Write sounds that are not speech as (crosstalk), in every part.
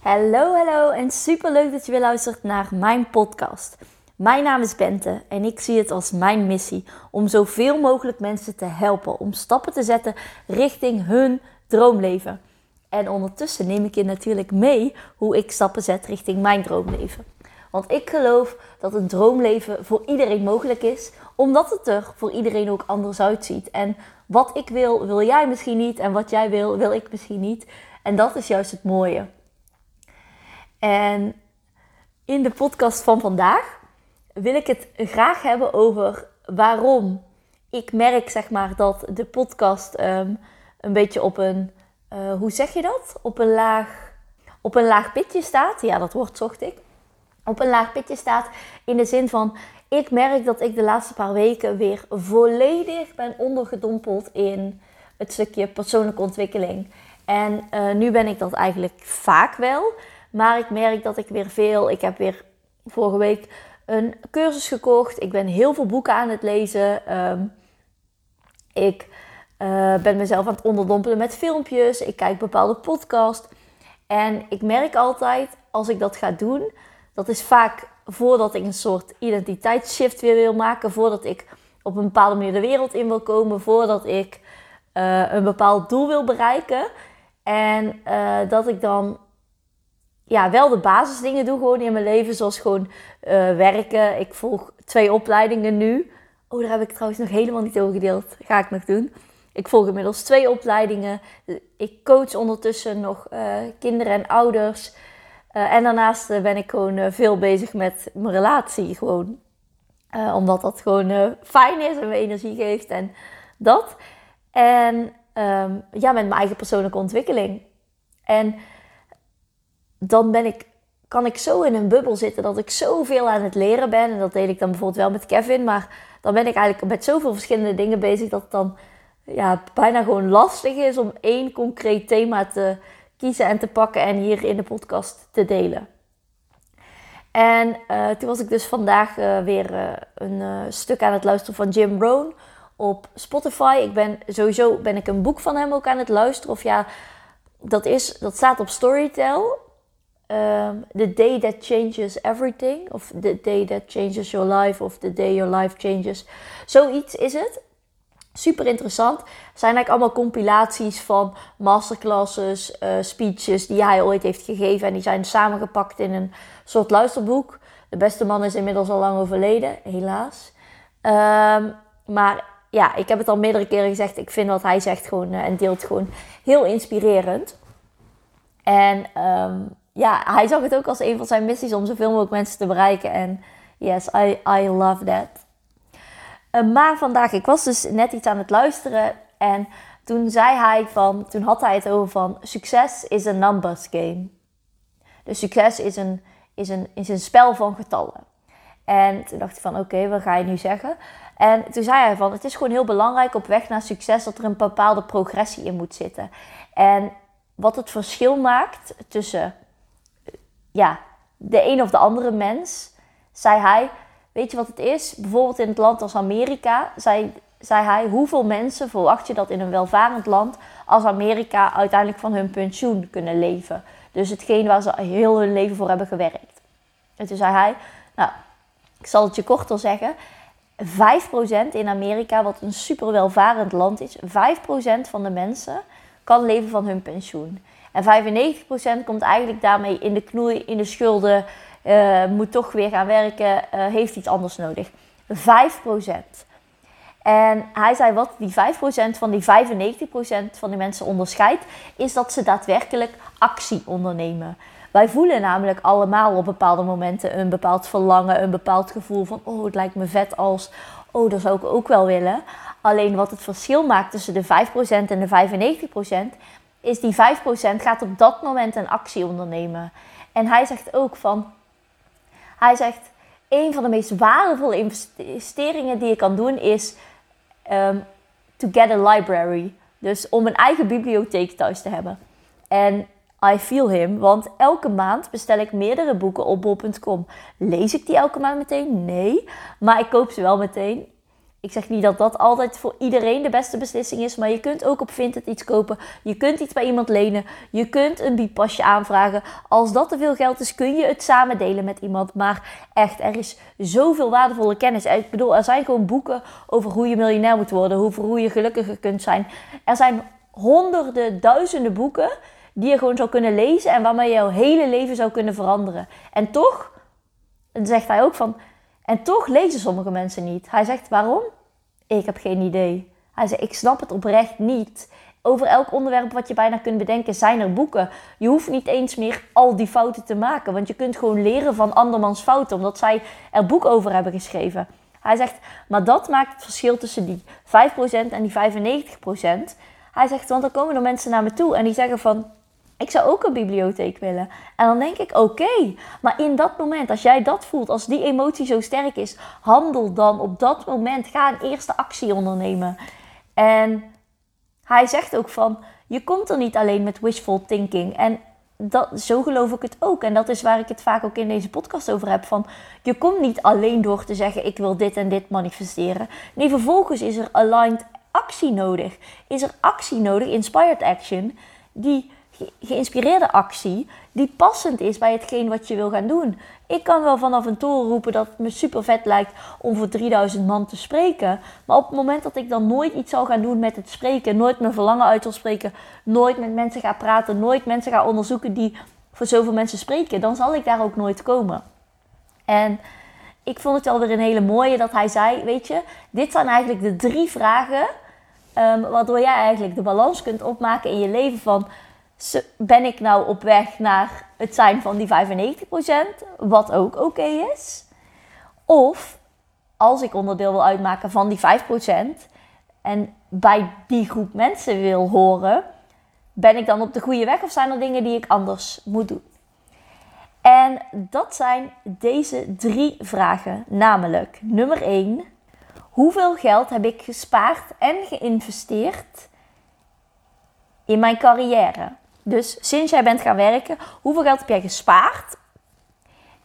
Hallo, hallo en super leuk dat je weer luistert naar mijn podcast. Mijn naam is Bente en ik zie het als mijn missie om zoveel mogelijk mensen te helpen om stappen te zetten richting hun droomleven. En ondertussen neem ik je natuurlijk mee hoe ik stappen zet richting mijn droomleven. Want ik geloof dat een droomleven voor iedereen mogelijk is, omdat het er voor iedereen ook anders uitziet. En wat ik wil, wil jij misschien niet. En wat jij wil, wil ik misschien niet. En dat is juist het mooie. En in de podcast van vandaag wil ik het graag hebben over waarom ik merk, zeg maar, dat de podcast um, een beetje op een, uh, hoe zeg je dat? Op een laag, op een laag pitje staat. Ja, dat woord zocht ik. Op een laag pitje staat in de zin van, ik merk dat ik de laatste paar weken weer volledig ben ondergedompeld in het stukje persoonlijke ontwikkeling. En uh, nu ben ik dat eigenlijk vaak wel. Maar ik merk dat ik weer veel. Ik heb weer vorige week een cursus gekocht. Ik ben heel veel boeken aan het lezen. Um, ik uh, ben mezelf aan het onderdompelen met filmpjes. Ik kijk bepaalde podcasts. En ik merk altijd als ik dat ga doen, dat is vaak voordat ik een soort identiteitsshift weer wil maken, voordat ik op een bepaalde manier de wereld in wil komen, voordat ik uh, een bepaald doel wil bereiken. En uh, dat ik dan ja, wel de basisdingen doe gewoon in mijn leven. Zoals gewoon uh, werken. Ik volg twee opleidingen nu. Oh, daar heb ik trouwens nog helemaal niet over gedeeld. Ga ik nog doen. Ik volg inmiddels twee opleidingen. Ik coach ondertussen nog uh, kinderen en ouders. Uh, en daarnaast ben ik gewoon veel bezig met mijn relatie. Gewoon. omdat dat gewoon fijn is en me energie geeft en dat. En um, ja, met mijn eigen persoonlijke ontwikkeling. En dan ben ik, kan ik zo in een bubbel zitten dat ik zoveel aan het leren ben. En dat deed ik dan bijvoorbeeld wel met Kevin. Maar dan ben ik eigenlijk met zoveel verschillende dingen bezig dat het dan ja, bijna gewoon lastig is om één concreet thema te kiezen en te pakken en hier in de podcast te delen. En uh, toen was ik dus vandaag uh, weer uh, een stuk aan het luisteren van Jim Rohn op Spotify. Ik ben sowieso ben ik een boek van hem ook aan het luisteren. Of ja, dat, is, dat staat op Storytel. Um, the day that changes everything. Of the day that changes your life. Of the day your life changes. Zoiets is het. Super interessant. Zijn eigenlijk allemaal compilaties van masterclasses, uh, speeches die hij ooit heeft gegeven. En die zijn samengepakt in een soort luisterboek. De beste man is inmiddels al lang overleden, helaas. Um, maar ja, ik heb het al meerdere keren gezegd. Ik vind wat hij zegt gewoon uh, en deelt gewoon heel inspirerend. En um, ja, hij zag het ook als een van zijn missies om zoveel mogelijk mensen te bereiken. En yes, I, I love that. Uh, maar vandaag, ik was dus net iets aan het luisteren. En toen zei hij van, toen had hij het over van, succes is een numbers game. Dus succes is een, is een, is een spel van getallen. En toen dacht ik van, oké, wat ga je nu zeggen? En toen zei hij van, het is gewoon heel belangrijk op weg naar succes dat er een bepaalde progressie in moet zitten. En wat het verschil maakt tussen ja, de een of de andere mens, zei hij, weet je wat het is? Bijvoorbeeld in het land als Amerika, zei, hij, hoeveel mensen verwacht je dat in een welvarend land als Amerika uiteindelijk van hun pensioen kunnen leven? Dus hetgeen waar ze heel hun leven voor hebben gewerkt. En toen zei hij, nou, ik zal het je korter zeggen. 5% in Amerika, wat een super welvarend land is, 5% van de mensen kan leven van hun pensioen. En 95% komt eigenlijk daarmee in de knoei, in de schulden, uh, moet toch weer gaan werken, uh, heeft iets anders nodig. 5%. En hij zei wat die 5% van die 95% van die mensen onderscheidt, is dat ze daadwerkelijk actie ondernemen. Wij voelen namelijk allemaal op bepaalde momenten een bepaald verlangen, een bepaald gevoel van, oh het lijkt me vet als, oh dat zou ik ook wel willen. Alleen wat het verschil maakt tussen de 5% en de 95%, is die 5% gaat op dat moment een actie ondernemen. En hij zegt ook van, hij zegt, een van de meest waardevolle investeringen die je kan doen is um, to get a library. Dus om een eigen bibliotheek thuis te hebben. En I feel him, want elke maand bestel ik meerdere boeken op bol.com. Lees ik die elke maand meteen? Nee, maar ik koop ze wel meteen. Ik zeg niet dat dat altijd voor iedereen de beste beslissing is, maar je kunt ook op Vinted iets kopen. Je kunt iets bij iemand lenen. Je kunt een biedpasje aanvragen. Als dat te veel geld is, kun je het samen delen met iemand. Maar echt, er is zoveel waardevolle kennis. Ik bedoel, er zijn gewoon boeken over hoe je miljonair moet worden, hoe je gelukkiger kunt zijn. Er zijn honderden, duizenden boeken die je gewoon zou kunnen lezen en waarmee je jouw hele leven zou kunnen veranderen. En toch, zegt hij ook van, en toch lezen sommige mensen niet. Hij zegt waarom? Ik heb geen idee. Hij zegt ik snap het oprecht niet. Over elk onderwerp wat je bijna kunt bedenken zijn er boeken. Je hoeft niet eens meer al die fouten te maken, want je kunt gewoon leren van andermans fouten, omdat zij er boek over hebben geschreven. Hij zegt, maar dat maakt het verschil tussen die 5% en die 95%. Hij zegt, want dan komen er mensen naar me toe en die zeggen van, ik zou ook een bibliotheek willen. En dan denk ik, oké. Maar in dat moment, als jij dat voelt, als die emotie zo sterk is, handel dan op dat moment. Ga een eerste actie ondernemen. En hij zegt ook van, je komt er niet alleen met wishful thinking. En dat, zo geloof ik het ook. En dat is waar ik het vaak ook in deze podcast over heb. Van, je komt niet alleen door te zeggen, ik wil dit en dit manifesteren. Nee, vervolgens is er aligned actie nodig. Is er actie nodig, inspired action, die geïnspireerde actie die passend is bij hetgeen wat je wil gaan doen. Ik kan wel vanaf een toren roepen dat het me super vet lijkt om voor 3000 man te spreken. Maar op het moment dat ik dan nooit iets zal gaan doen met het spreken, nooit mijn verlangen uit zal spreken, nooit met mensen ga praten, nooit mensen ga onderzoeken die voor zoveel mensen spreken, dan zal ik daar ook nooit komen. En ik vond het wel weer een hele mooie dat hij zei: Weet je, dit zijn eigenlijk de drie vragen. Um, waardoor jij eigenlijk de balans kunt opmaken in je leven van ben ik nou op weg naar het zijn van die 95%, wat ook oké is? Of als ik onderdeel wil uitmaken van die 5% en bij die groep mensen wil horen, ben ik dan op de goede weg of zijn er dingen die ik anders moet doen? En dat zijn deze drie vragen, namelijk nummer 1. Hoeveel geld heb ik gespaard en geïnvesteerd in mijn carrière? Dus sinds jij bent gaan werken, hoeveel geld heb jij gespaard?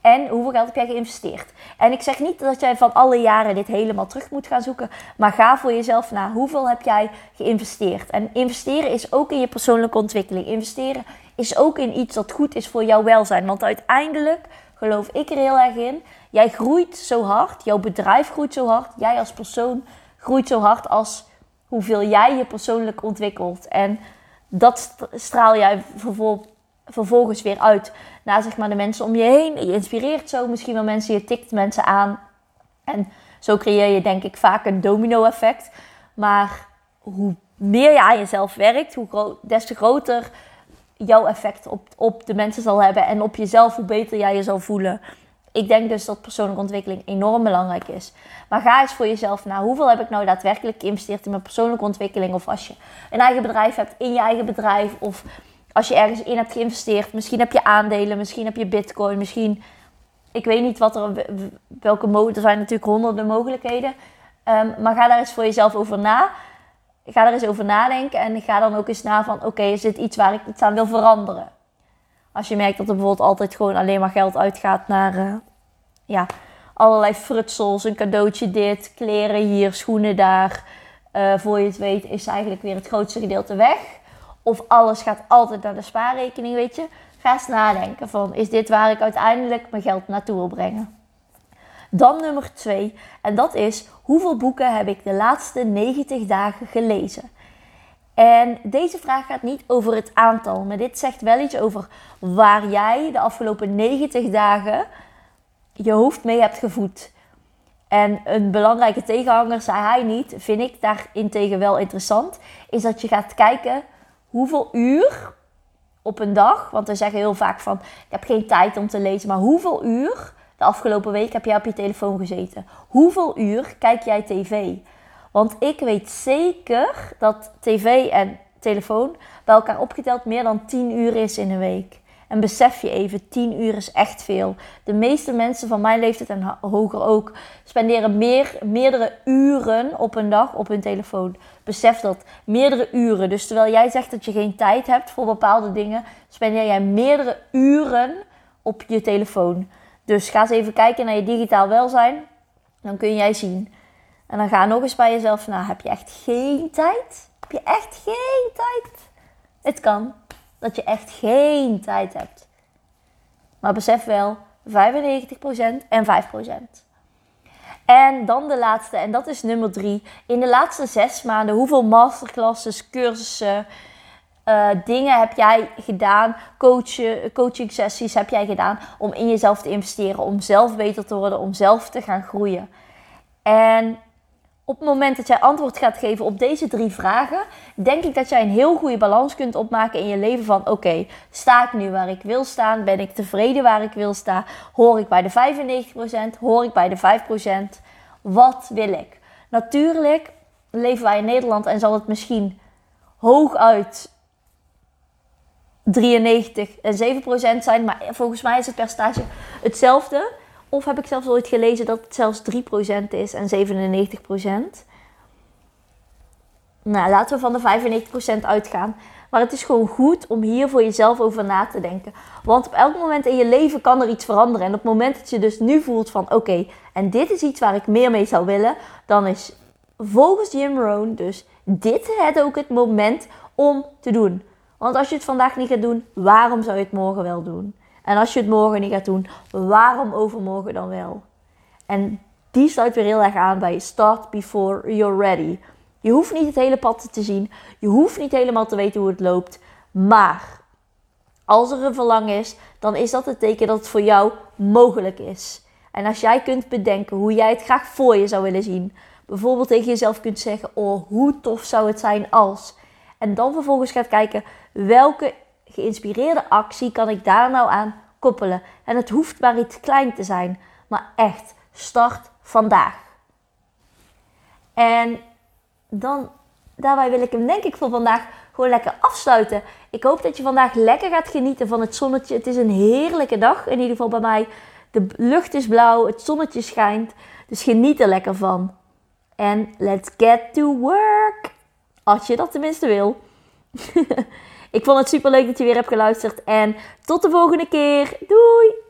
En hoeveel geld heb jij geïnvesteerd? En ik zeg niet dat jij van alle jaren dit helemaal terug moet gaan zoeken. Maar ga voor jezelf na. Hoeveel heb jij geïnvesteerd? En investeren is ook in je persoonlijke ontwikkeling. Investeren is ook in iets dat goed is voor jouw welzijn. Want uiteindelijk geloof ik er heel erg in. Jij groeit zo hard. Jouw bedrijf groeit zo hard. Jij als persoon groeit zo hard als hoeveel jij je persoonlijk ontwikkelt. En dat straal jij vervolgens weer uit naar zeg maar, de mensen om je heen. Je inspireert zo misschien wel mensen, je tikt mensen aan. En zo creëer je denk ik vaak een domino-effect. Maar hoe meer je aan jezelf werkt, hoe des te groter jouw effect op, op de mensen zal hebben. En op jezelf, hoe beter jij je zal voelen ik denk dus dat persoonlijke ontwikkeling enorm belangrijk is. Maar ga eens voor jezelf na. Hoeveel heb ik nou daadwerkelijk geïnvesteerd in mijn persoonlijke ontwikkeling? Of als je een eigen bedrijf hebt, in je eigen bedrijf. Of als je ergens in hebt geïnvesteerd. Misschien heb je aandelen, misschien heb je bitcoin. Misschien, ik weet niet wat er, welke mogelijkheden. Er zijn natuurlijk honderden mogelijkheden. Um, maar ga daar eens voor jezelf over na. Ga daar eens over nadenken. En ga dan ook eens na van, oké, is dit iets waar ik iets aan wil veranderen? Als je merkt dat er bijvoorbeeld altijd gewoon alleen maar geld uitgaat naar uh, ja, allerlei frutsels, een cadeautje dit, kleren hier, schoenen daar. Uh, voor je het weet is eigenlijk weer het grootste gedeelte weg. Of alles gaat altijd naar de spaarrekening, weet je. Ga eens nadenken van, is dit waar ik uiteindelijk mijn geld naartoe wil brengen? Dan nummer twee, en dat is, hoeveel boeken heb ik de laatste 90 dagen gelezen? En deze vraag gaat niet over het aantal, maar dit zegt wel iets over waar jij de afgelopen 90 dagen je hoofd mee hebt gevoed. En een belangrijke tegenhanger, zei hij niet, vind ik daarentegen wel interessant, is dat je gaat kijken hoeveel uur op een dag, want we zeggen heel vaak van, ik heb geen tijd om te lezen, maar hoeveel uur de afgelopen week heb jij op je telefoon gezeten? Hoeveel uur kijk jij tv? Want ik weet zeker dat tv en telefoon bij elkaar opgeteld meer dan 10 uur is in een week. En besef je even, 10 uur is echt veel. De meeste mensen van mijn leeftijd en hoger ook spenderen meer, meerdere uren op een dag op hun telefoon. Besef dat, meerdere uren. Dus terwijl jij zegt dat je geen tijd hebt voor bepaalde dingen, spendeer jij meerdere uren op je telefoon. Dus ga eens even kijken naar je digitaal welzijn. Dan kun jij zien En dan ga nog eens bij jezelf na. Heb je echt geen tijd? Heb je echt geen tijd? Het kan dat je echt geen tijd hebt. Maar besef wel 95% en 5%. En dan de laatste, en dat is nummer drie. In de laatste zes maanden, hoeveel masterclasses, cursussen, uh, dingen heb jij gedaan, coachen, coaching sessies heb jij gedaan om in jezelf te investeren, om zelf beter te worden, om zelf te gaan groeien. En op het moment dat jij antwoord gaat geven op deze drie vragen, denk ik dat jij een heel goede balans kunt opmaken in je leven van oké, sta ik nu waar ik wil staan? Ben ik tevreden waar ik wil staan? Hoor ik bij de 95%? Hoor ik bij de 5%? Wat wil ik? Natuurlijk leven wij in Nederland en zal het misschien hooguit 93 en 7% zijn, maar volgens mij is het percentage hetzelfde. Of heb ik zelfs ooit gelezen dat het zelfs 3% is en 97%. Nou, laten we van de 95% uitgaan. Maar het is gewoon goed om hier voor jezelf over na te denken. Want op elk moment in je leven kan er iets veranderen. En op het moment dat je dus nu voelt van oké, en dit is iets waar ik meer mee zou willen, dan is volgens Jim Rohn dus dit het ook het moment om te doen. Want als je het vandaag niet gaat doen, waarom zou je het morgen wel doen? En als je het morgen niet gaat doen, waarom overmorgen dan wel? En die sluit weer heel erg aan bij start before you're ready. Je hoeft niet het hele pad te zien. Je hoeft niet helemaal te weten hoe het loopt. Maar als er een verlangen is, dan is dat het teken dat het voor jou mogelijk is. En als jij kunt bedenken hoe jij het graag voor je zou willen zien. Bijvoorbeeld tegen jezelf kunt zeggen: Oh, hoe tof zou het zijn als. En dan vervolgens gaat kijken welke geïnspireerde actie kan ik daar nou aan koppelen. En het hoeft maar iets klein te zijn, maar echt start vandaag. En dan, daarbij wil ik hem denk ik voor vandaag gewoon lekker afsluiten. Ik hoop dat je vandaag lekker gaat genieten van het zonnetje. Het is een heerlijke dag, in ieder geval bij mij. De lucht is blauw, het zonnetje schijnt. Dus geniet er lekker van. En let's get to work. Als je dat tenminste wil. (laughs) ik vond het super leuk dat je weer hebt geluisterd. En tot de volgende keer. Doei!